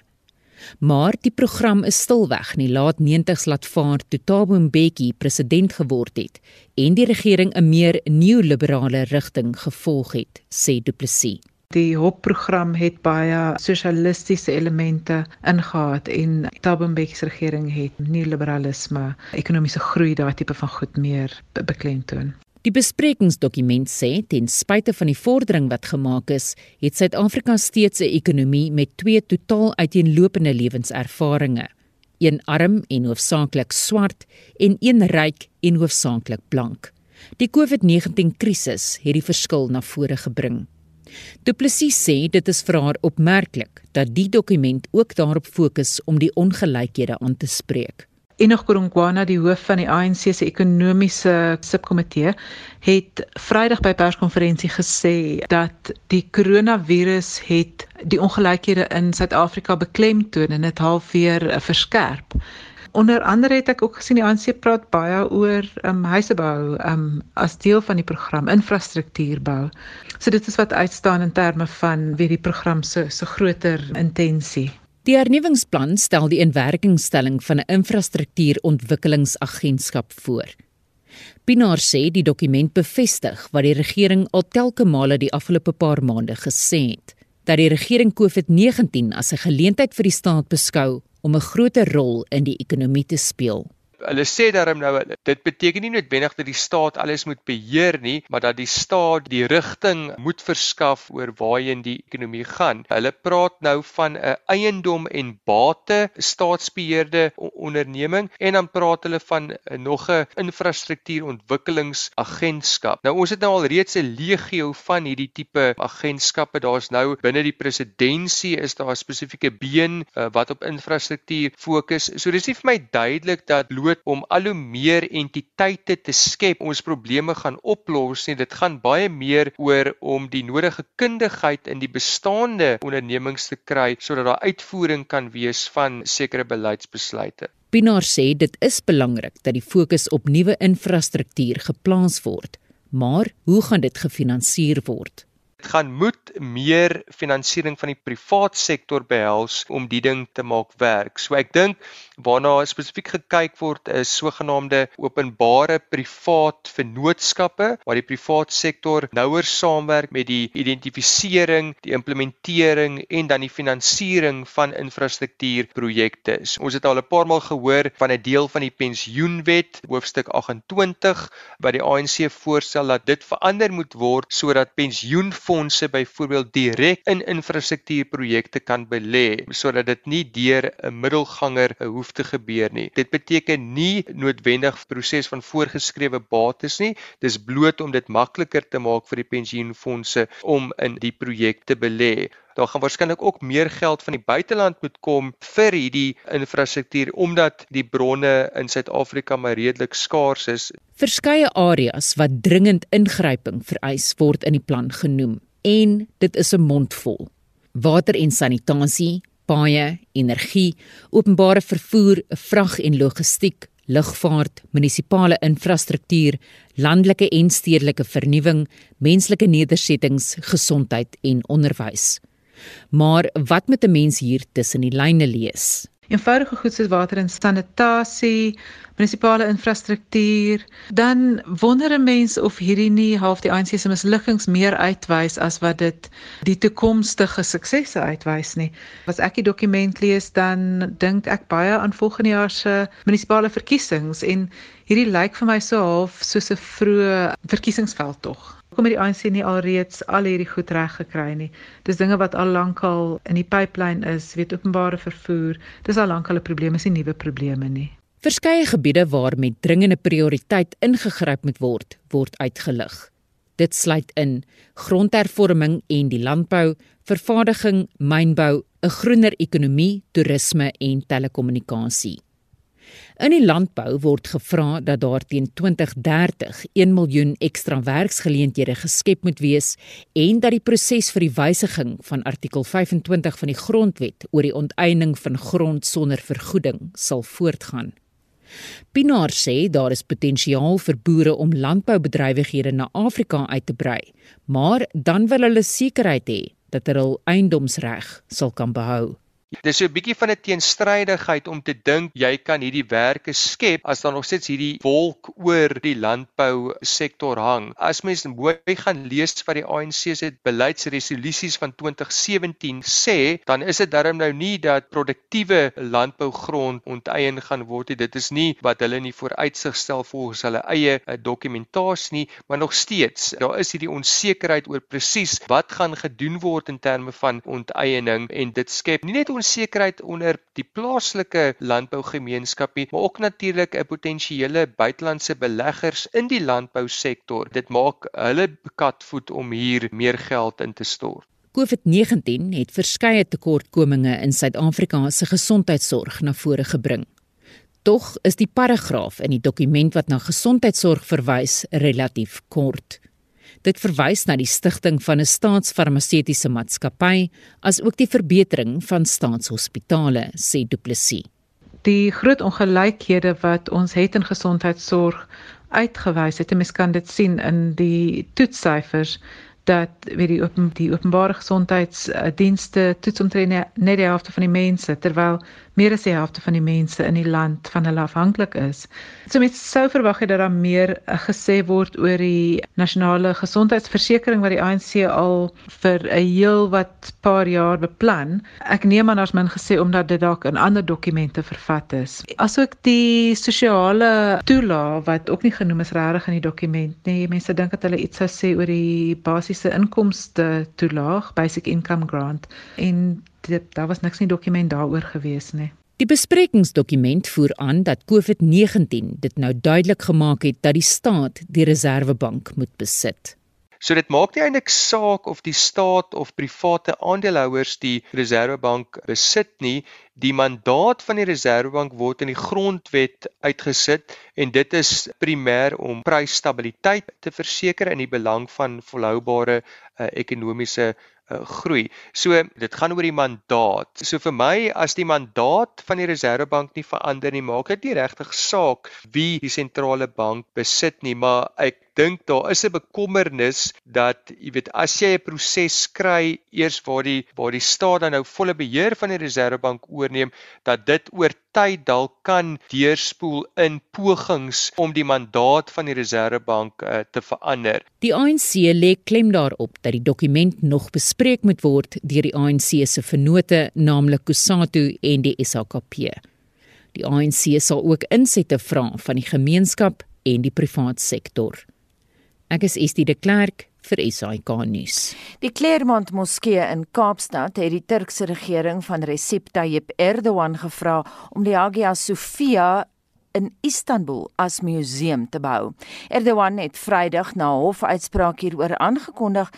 Maar die program is stilweg in die laat 90s laat vaar toe Thabo Mbeki president geword het en die regering 'n meer neoliberale rigting gevolg het, sê Du Plessis. Die HOP-program het baie sosialistiese elemente ingehaat en Thabo Mbeki se regering het neoliberalisme, ekonomiese groei, daai tipe van goed meer beklemtoon. Die besprekingsdokument sê ten spyte van die vordering wat gemaak is, het Suid-Afrika steeds 'n ekonomie met twee totaal uiteenlopende lewenservarings: een arm en hoofsaaklik swart en een ryk en hoofsaaklik blank. Die COVID-19 krisis het die verskil na vore gebring. Du Plessis sê dit is vir haar opmerklik dat die dokument ook daarop fokus om die ongelykhede aan te spreek. Enoch Kurungwana, die hoof van die ANC se ekonomiese subkomitee, het Vrydag by perskonferensie gesê dat die koronavirus het die ongelykhede in Suid-Afrika beklemtoon en dit halfweer verskerp. Onder andere het ek ook gesien die ANC praat baie oor um, huisebou um, as deel van die program infrastruktuurbou. So dit is wat uitstaan in terme van wie die program se so, so groter intensie. Die hernuwingsplan stel die inwerkingstelling van 'n infrastruktuurontwikkelingsagentskap voor. Pinaar sê die dokument bevestig wat die regering al telke male die afgelope paar maande gesê het, dat die regering COVID-19 as 'n geleentheid vir die staat beskou om 'n groter rol in die ekonomie te speel hulle sê daarom nou dit beteken nie noodwendig dat die staat alles moet beheer nie, maar dat die staat die rigting moet verskaf oor waarheen die ekonomie gaan. Hulle praat nou van 'n eiendom en bate staatsbeheerde onderneming en dan praat hulle van nog 'n infrastruktuurontwikkelingsagentskap. Nou ons het nou al reeds 'n legio van hierdie tipe agentskappe. Daar's nou binne die presidentskap is daar 'n spesifieke been uh, wat op infrastruktuur fokus. So dis nie vir my duidelik dat bloot om al hoe meer entiteite te skep. Ons probleme gaan oplos nie dit gaan baie meer oor om die nodige kundigheid in die bestaande ondernemings te kry sodat daar uitvoering kan wees van sekere beleidsbesluite. Pinaar sê dit is belangrik dat die fokus op nuwe infrastruktuur geplaas word. Maar hoe gaan dit gefinansier word gaan moet meer finansiering van die privaat sektor behels om die ding te maak werk. So ek dink waarna spesifiek gekyk word is sogenaamde openbare privaat vennootskappe waar die privaat sektor nouer saamwerk met die identifisering, die implementering en dan die finansiering van infrastruktuurprojekte. So, ons het al 'n paar maal gehoor van 'n deel van die pensioenwet, hoofstuk 28, wat die ANC voorstel dat dit verander moet word sodat pensioenfonde byvoorbeeld direk in infrastruktuurprojekte kan belê sodat dit nie deur 'n middelganger hoef te gebeur nie. Dit beteken nie noodwendig proses van voorgeskrewe bates nie. Dis bloot om dit makliker te maak vir die pensioenfonde om in die projek te belê. Daar gaan waarskynlik ook meer geld van die buiteland moet kom vir hierdie infrastruktuur omdat die bronne in Suid-Afrika maar redelik skaars is. Verskeie areas wat dringend ingryping vereis word in die plan genoem en dit is 'n mondvol. Water en sanitasie, paaie, energie, openbare vervoer, vrag en logistiek, lugvaart, munisipale infrastruktuur, landelike en stedelike vernuwing, menslike nedersettings, gesondheid en onderwys. Maar wat moet 'n mens hier tussen die lyne lees? eenvoudige goed soos water en sanitasie, munisipale infrastruktuur, dan wonder 'n mens of hierdie nie half die ANC se mislukkings meer uitwys as wat dit die toekomstige suksesse uitwys nie. As ek die dokument lees, dan dink ek baie aan volgende jaar se munisipale verkiesings en hierdie lyk vir my so half soos 'n vroeë verkiesingsveld tog. Hoekom het die ANC nie alreeds al hierdie goed reg gekry nie? Dis dinge wat al lankal in die pipeline is, weet openbare vervoer. Dis al lankal 'n probleem, is nie nuwe probleme nie. Verskeie gebiede waar met dringende prioriteit ingegryp moet word, word uitgelig. Dit sluit in grondhervorming en die landbou, vervaardiging, mynbou, 'n groener ekonomie, toerisme en telekommunikasie. In die landbou word gevra dat daar teen 2030 1 miljoen ekstra werksgeleenthede geskep moet wees en dat die proses vir die wysiging van artikel 25 van die grondwet oor die onteiening van grond sonder vergoeding sal voortgaan. Pinaar sê daar is potensiaal vir boere om landboubedrywighede na Afrika uit te brei, maar dan wil hulle sekerheid hê dat hulle hul eiendomsreg sal kan behou. Dis so 'n bietjie van 'n teenstrydigheid om te dink jy kan hierdie werke skep as daar nog steeds hierdie wolk oor die landbou sektor hang. As mens mooi gaan lees wat die ANC se beleidsresolusies van 2017 sê, dan is dit darm nou nie dat produktiewe landbougrond onteien gaan word nie. Dit is nie wat hulle nie vooruitsig stel volgens hulle eie eh, dokumentasie nie, maar nog steeds, daar is hierdie onsekerheid oor presies wat gaan gedoen word in terme van onteiening en dit skep nie net onsekerheid onder die plaaslike landbougemeenskap nie, maar ook natuurlik 'n potensiële buitelandse beleggers in die landbousektor. Dit maak hulle katvoet om hier meer geld in te stort. COVID-19 het verskeie tekortkominge in Suid-Afrika se gesondheidsorg na vore gebring. Tog is die paragraaf in die dokument wat na gesondheidsorg verwys relatief kort. Dit verwys na die stigting van 'n staatsfarmaseutiese maatskappy as ook die verbetering van staatshospitale, sê Du Plessis. Die groot ongelykhede wat ons het in gesondheidsorg uitgewys het, mens kan dit sien in die toetssyfers dat weet die open die openbare gesondheidsdienste toets omtrent net die helfte van die mense terwyl meer as die helfte van die mense in die land van hulle afhanklik is. So met sou verwag jy dat daar meer uh, gesê word oor die nasionale gesondheidsversekering wat die ANC al vir 'n heel wat paar jaar beplan. Ek neem aan daar's min gesê omdat dit dalk in ander dokumente vervat is. Asook die sosiale toelaag wat ook nie genoem is regtig in die dokument nie. Mense dink dat hulle iets sou sê oor die basiese inkomste toelaag, basic income grant en dit daar was niks in die dokument daaroor gewees nie. Die besprekingsdokument voer aan dat COVID-19 dit nou duidelik gemaak het dat die staat die Reserwebank moet besit. So dit maak nie eintlik saak of die staat of private aandeelhouers die Reserwebank besit nie. Die mandaat van die Reserwebank word in die grondwet uitgesit en dit is primêr om prysstabiliteit te verseker in die belang van volhoubare uh, ekonomiese uh, groei. So dit gaan oor die mandaat. So vir my as die mandaat van die Reserwebank nie verander nie, maak dit nie regtig saak wie die sentrale bank besit nie, maar ek dink daar is 'n bekommernis dat jy weet as jy 'n proses kry eers waar die waar die staat dan nou volle beheer van die Reserwebank oorneem dat dit oor tyd dalk kan deurspoel in pogings om die mandaat van die Reserwebank uh, te verander. Die ANC lê klem daarop dat die dokument nog bespreek moet word deur die ANC se vennote, naamlik Kusatu en die SHKP. Die ANC sal ook insette vra van die gemeenskap en die privaat sektor. Ek is Estie de Klerk vir SAK nuus. Die Claremont Moskee in Kaapstad het die Turkse regering van Recep Tayyip Erdogan gevra om die Hagia Sophia in Istanbul as museum te bou. Erdogan het Vrydag na 'n hofuitspraak hieroor aangekondig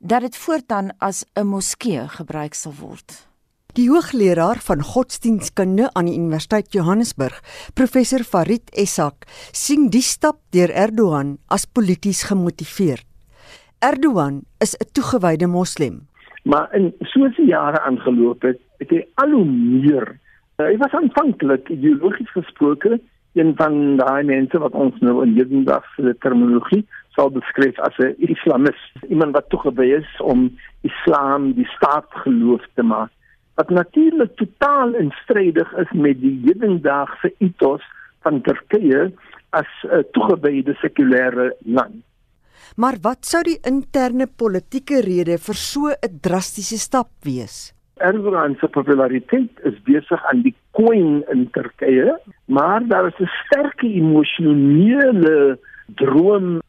dat dit voortaan as 'n moskee gebruik sal word. Die hoogleraar van godsdienstkunde aan die Universiteit Johannesburg, professor Farid Essak, sien die stap deur Erdogan as polities gemotiveerd. Erdogan is 'n toegewyde moslim, maar in die jare aangeloop het, het hy al hoe meer uh, hy was aanvanklik ideologies gesproke een van daai mense wat ons nou in hedendaagse terminologie sal beskryf as 'n islamis, iemand wat toegewy is om islam die staatsgeloof te maak wat natuurlik totaal instrydig is met die hedendaagse ethos van Turkye as 'n uh, toegewyde sekulêre land. Maar wat sou die interne politieke rede vir so 'n drastiese stap wees? Erdogan se populariteit is besig aan die koing in Turkye, maar daar is 'n sterk emosionele droom,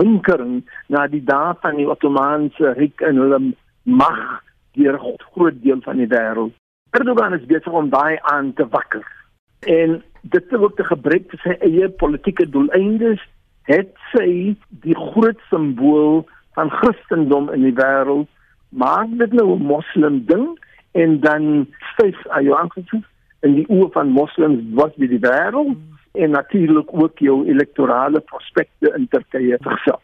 hinkering na die dae van die Ottomaanse ryk en hulle mag deur 'n groot deel van die wêreld. Erdogan is besig om daai aan te wakker. En dit te ook te gebruik vir sy eie politieke doeleindes, het sy die groot simbool van Christendom in die wêreld maak dit nou 'n moslim ding en dan styf ayankof in die oë van moslems wat by die wêreld en natuurlik ook jou elektorale prospekte in Turkye verself.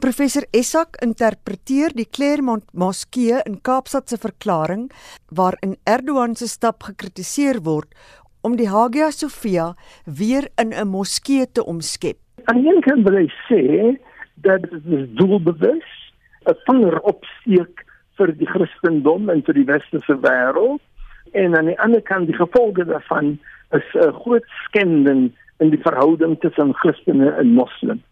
Professor Essak interpreteer die Claremont Moskee in Kaapstad se verklaring waarin Erdogan se stap gekritiseer word om die Hagia Sophia weer in 'n moskee te omskep. Aan die een kant wil hy sê dat dit is doelbewus 'n vinger opsteek vir die Christendom en vir die westerse wêreld en aan die ander kant die gevolge daarvan is 'n groot skending in die verhouding tussen Christene en moslems.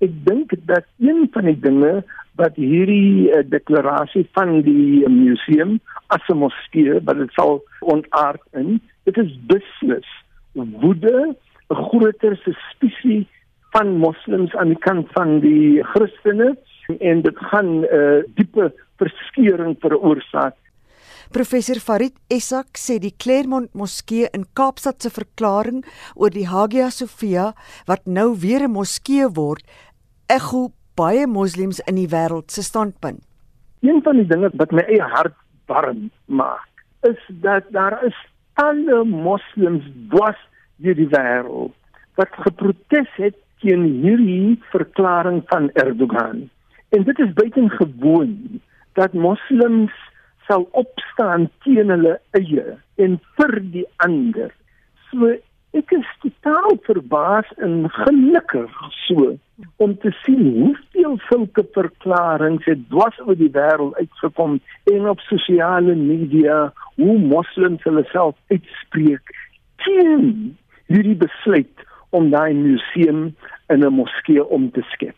Ek dink dat een van die dinge wat hierdie uh, deklarasie van die museum as 'n moskee wat dit sal ontaard in, dit is beslis woede 'n groter suspisie van moslems aan die kant van die Christene en dit gaan 'n uh, eh, diepe verskeuring veroorsaak. Professor Farid Essak sê die Claremont Moskee in Kaapstad se verklaring oor die Hagia Sophia wat nou weer 'n moskee word, ekho baie moslems in die wêreld se standpunt. Een van die dinge wat my eie hart warm maak, is dat daar is alle moslems dwars deur die wêreld wat geprotes het teen hierdie verklaring van Erdogan. En dit is buitengewoon dat moslems sal opstaan teen hulle eie en vir die ander. So ek is totaal verbaas en gelukkig so om te sien hoeveel sulke verklaringe het dwars oor die wêreld uitgekom en op sosiale media hoe moslems hulle self uitspreek teen hierdie besluit om daai museum in 'n moskee om te skep.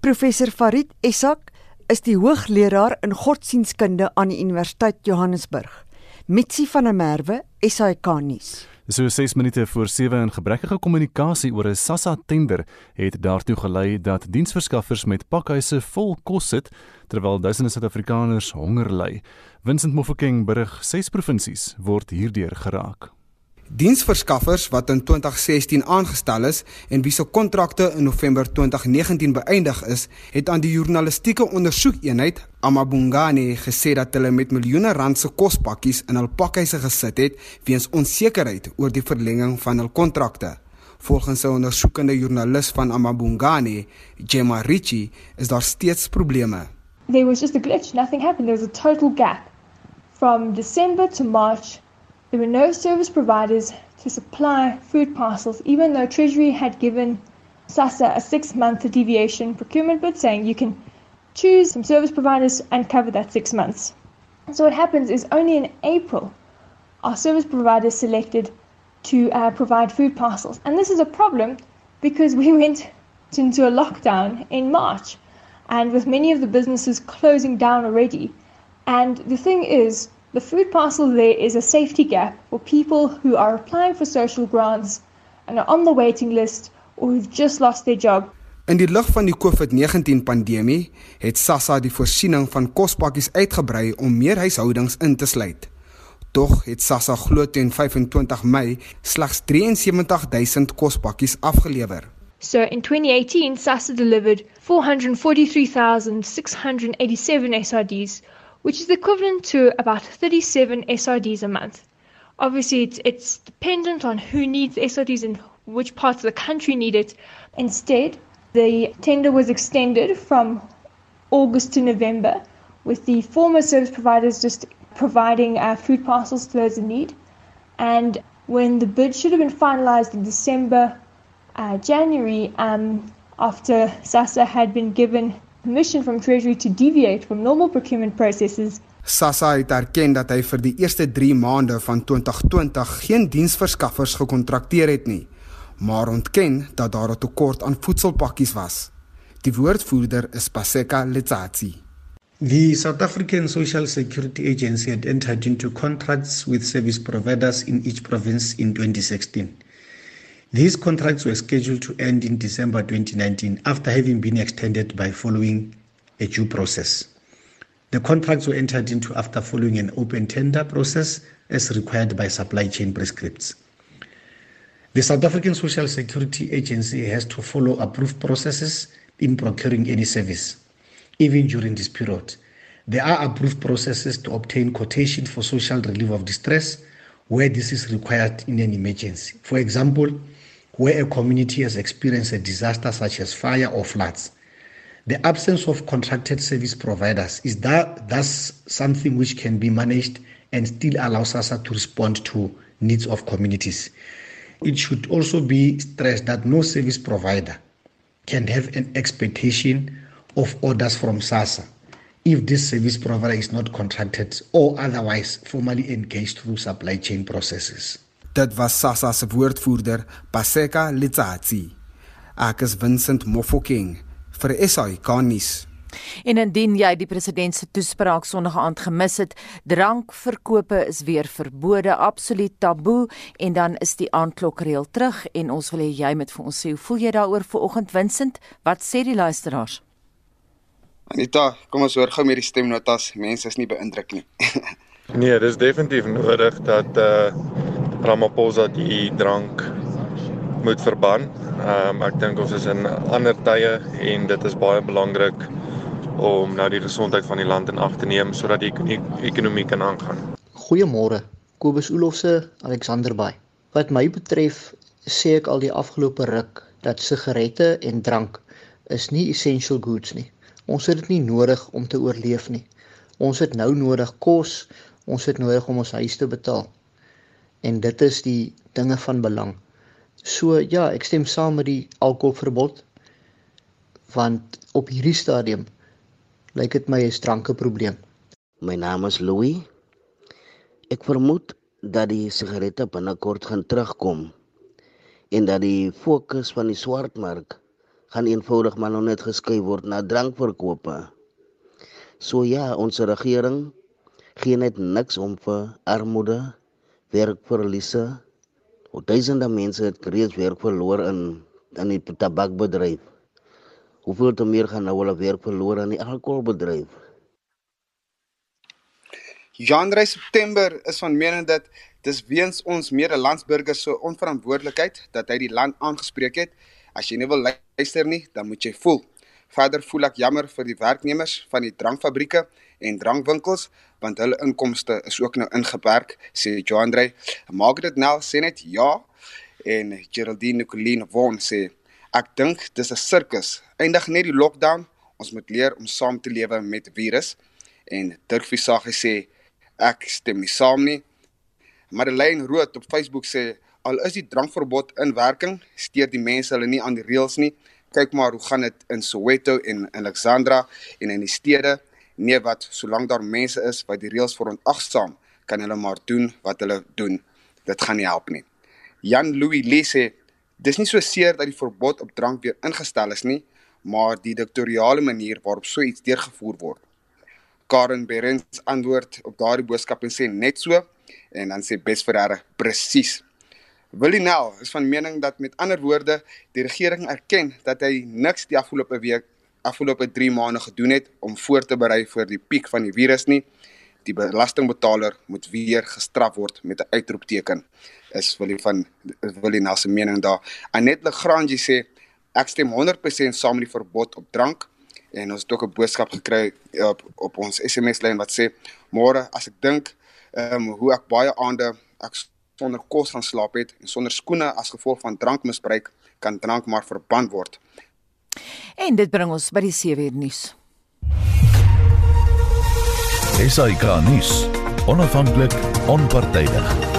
Professor Farid Essak is die hoogleraar in godsdienskunde aan die Universiteit Johannesburg. Mitsi van der Merwe, SAK nuus. So 6 minute voor 7 in gebrekkige kommunikasie oor 'n SASSA tender het daartoe gelei dat diensverskaffers met pakhuise vol kos sit terwyl duisende Suid-Afrikaners honger ly. Vincent Mofokeng berig 6 provinsies word hierdeur geraak. Diensverskaffers wat in 2016 aangestel is en wie se kontrakte in November 2019 beëindig is, het aan die journalistieke ondersoekeenheid Amabungane gesê dat hulle met miljoene rand se kospakkies in hul pakhuise gesit het weens onsekerheid oor die verlenging van hul kontrakte. Volgens 'n ondersoekende joernalis van Amabungane, Gemma Ritchie, is daar steeds probleme. There was just a glitch, nothing happened. There was a total gap from December to March There were no service providers to supply food parcels, even though Treasury had given SASA a six month deviation procurement bid saying you can choose some service providers and cover that six months. So what happens is only in April are service providers selected to uh, provide food parcels. And this is a problem because we [LAUGHS] went into a lockdown in March and with many of the businesses closing down already. And the thing is, The food parcel there is a safety gap for people who are applying for social grants and are on the waiting list or who've just lost their job. In die lig van die COVID-19 pandemie het SASSA die voorsiening van kospakkies uitgebrei om meer huishoudings in te sluit. Tog het SASSA glo teen 25 Mei slegs 73000 kospakkies afgelewer. So in 2018 SASSA delivered 443,687 SRDs which is equivalent to about 37 SRDs a month. Obviously, it's, it's dependent on who needs SRDs and which parts of the country need it. Instead, the tender was extended from August to November, with the former service providers just providing uh, food parcels to those in need. And when the bid should have been finalized in December, uh, January, um, after SASA had been given permission from Treasury to deviate from normal procurement processes. SASSA het erken dat hy vir die eerste 3 maande van 2020 geen diensverskaffers gekontrakteer het nie, maar ontken dat daar 'n tekort aan voedselpakkies was. Die woordvoerder is Paseka Letsatsi. The South African Social Security Agency had entered into contracts with service providers in each province in 2016. These contracts were scheduled to end in December 2019 after having been extended by following a due process. The contracts were entered into after following an open tender process as required by supply chain prescripts. The South African Social Security Agency has to follow approved processes in procuring any service, even during this period. There are approved processes to obtain quotation for social relief of distress where this is required in an emergency. For example, where a community has experienced a disaster such as fire or floods. The absence of contracted service providers is that that's something which can be managed and still allows us to respond to needs of communities. It should also be stressed that no service provider can have an expectation of orders from SASA if this service provider is not contracted or otherwise formally engaged through supply chain processes. Dit was SASSA se woordvoerder, Paseka Letsatsi. Ek is Vincent Mofokeng vir SAI Kanis. En indien jy die president se toespraak Sondag aand gemis het, drankverkope is weer verbode, absoluut taboe en dan is die aandklokreël terug en ons wil hê jy moet vir ons sê hoe voel jy daaroor vanoggend Vincent? Wat sê die luisteraars? Anita, kom ons hoor gou met die stemnotas. Mense is nie beïndruk nie. [LAUGHS] nee, dis definitief nodig dat uh, Ramaphosa die drank moet verban. Ehm um, ek dink ons is in ander tye en dit is baie belangrik om nou die gesondheid van die land in ag te neem sodat die ekonomie kan aangaan. Goeiemôre, Kobus Olofse, Alexander Bay. Wat my betref, sê ek al die afgelope ruk dat sigarette en drank is nie essential goods nie. Ons het dit nie nodig om te oorleef nie. Ons het nou nodig kos, ons het nodig om ons huis te betaal. En dit is die dinge van belang. So ja, ek stem saam met die alkoholverbod want op hierdie stadium lyk dit my is drank 'n probleem. My naam is Louis. Ek vermoed dat die sigarette binnekort gaan terugkom en dat die fokus van die swartmark gaan eenvoudig maar net geskuif word na drankverkope. So ja, ons regering gee net niks om vir armoede, werkverliese. Duisende mense het reeds werk verloor in in die tabakbedryf hoeveel te meer gaan nou hulle werk verloor aan die alkoholbedryf. Januarie September is van mening dat dis weens ons medelandsburgers se onverantwoordelikheid dat hy die land aangespreek het. As jy nie wil luister nie, dan moet jy voel. Verder voel ek jammer vir die werknemers van die drankfabrieke en drankwinkels want hulle inkomste is ook nou ingeperk, sê Joandre. Maak dit nou sê net ja en Geraldine Nicoline Von sê Ek dink dis 'n sirkus. Eindig net die lockdown. Ons moet leer om saam te lewe met virus. En Dirk Visagie sê ek stem nie saam nie. Madeleine Rood op Facebook sê al is die drankverbod in werking, steur die mense hulle nie aan die reëls nie. Kyk maar hoe gaan dit in Soweto en in Alexandra en in die stede. Nee wat, solank daar mense is wat die reëls verontagsaam, kan hulle maar doen wat hulle doen. Dit gaan nie help nie. Jan Louis Lee sê Dis nie so seer dat die verbod op drank weer ingestel is nie, maar die diktatoriale manier waarop so iets deurgevoer word. Karen Berens antwoord op daardie boodskap en sê net so en dan sê Bes Ferreira presies. Willie Nel is van mening dat met ander woorde die regering erken dat hy niks die afgelope week afgelope 3 maande gedoen het om voor te berei vir die piek van die virus nie. Die belastingbetaler moet weer gestraf word met 'n uitroepteken is Willie van Willie na se mening daar. Anet Legrandjie sê ek stem 100% saam met die verbod op drank en ons het ook 'n boodskap gekry op op ons SMS lyn wat sê môre as ek dink ehm um, hoe ek baie aande ek sonder kos gaan slaap het en sonder skoene as gevolg van drankmisbruik kan drank maar verbân word. En dit bring ons by die 7 uur nuus. SAK nuus. Onafhanklik, onpartydig.